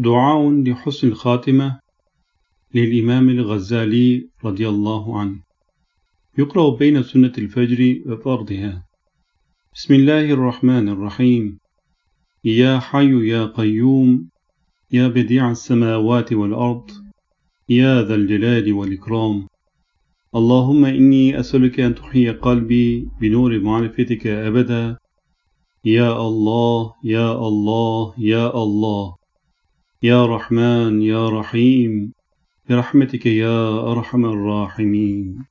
دعاء لحسن الخاتمة للإمام الغزالي رضي الله عنه. يقرأ بين سنة الفجر وفرضها. بسم الله الرحمن الرحيم. يا حي يا قيوم يا بديع السماوات والأرض يا ذا الجلال والإكرام. اللهم إني أسألك أن تحيي قلبي بنور معرفتك أبدا. يا الله يا الله يا الله. يا رحمن يا رحيم برحمتك يا أرحم الراحمين.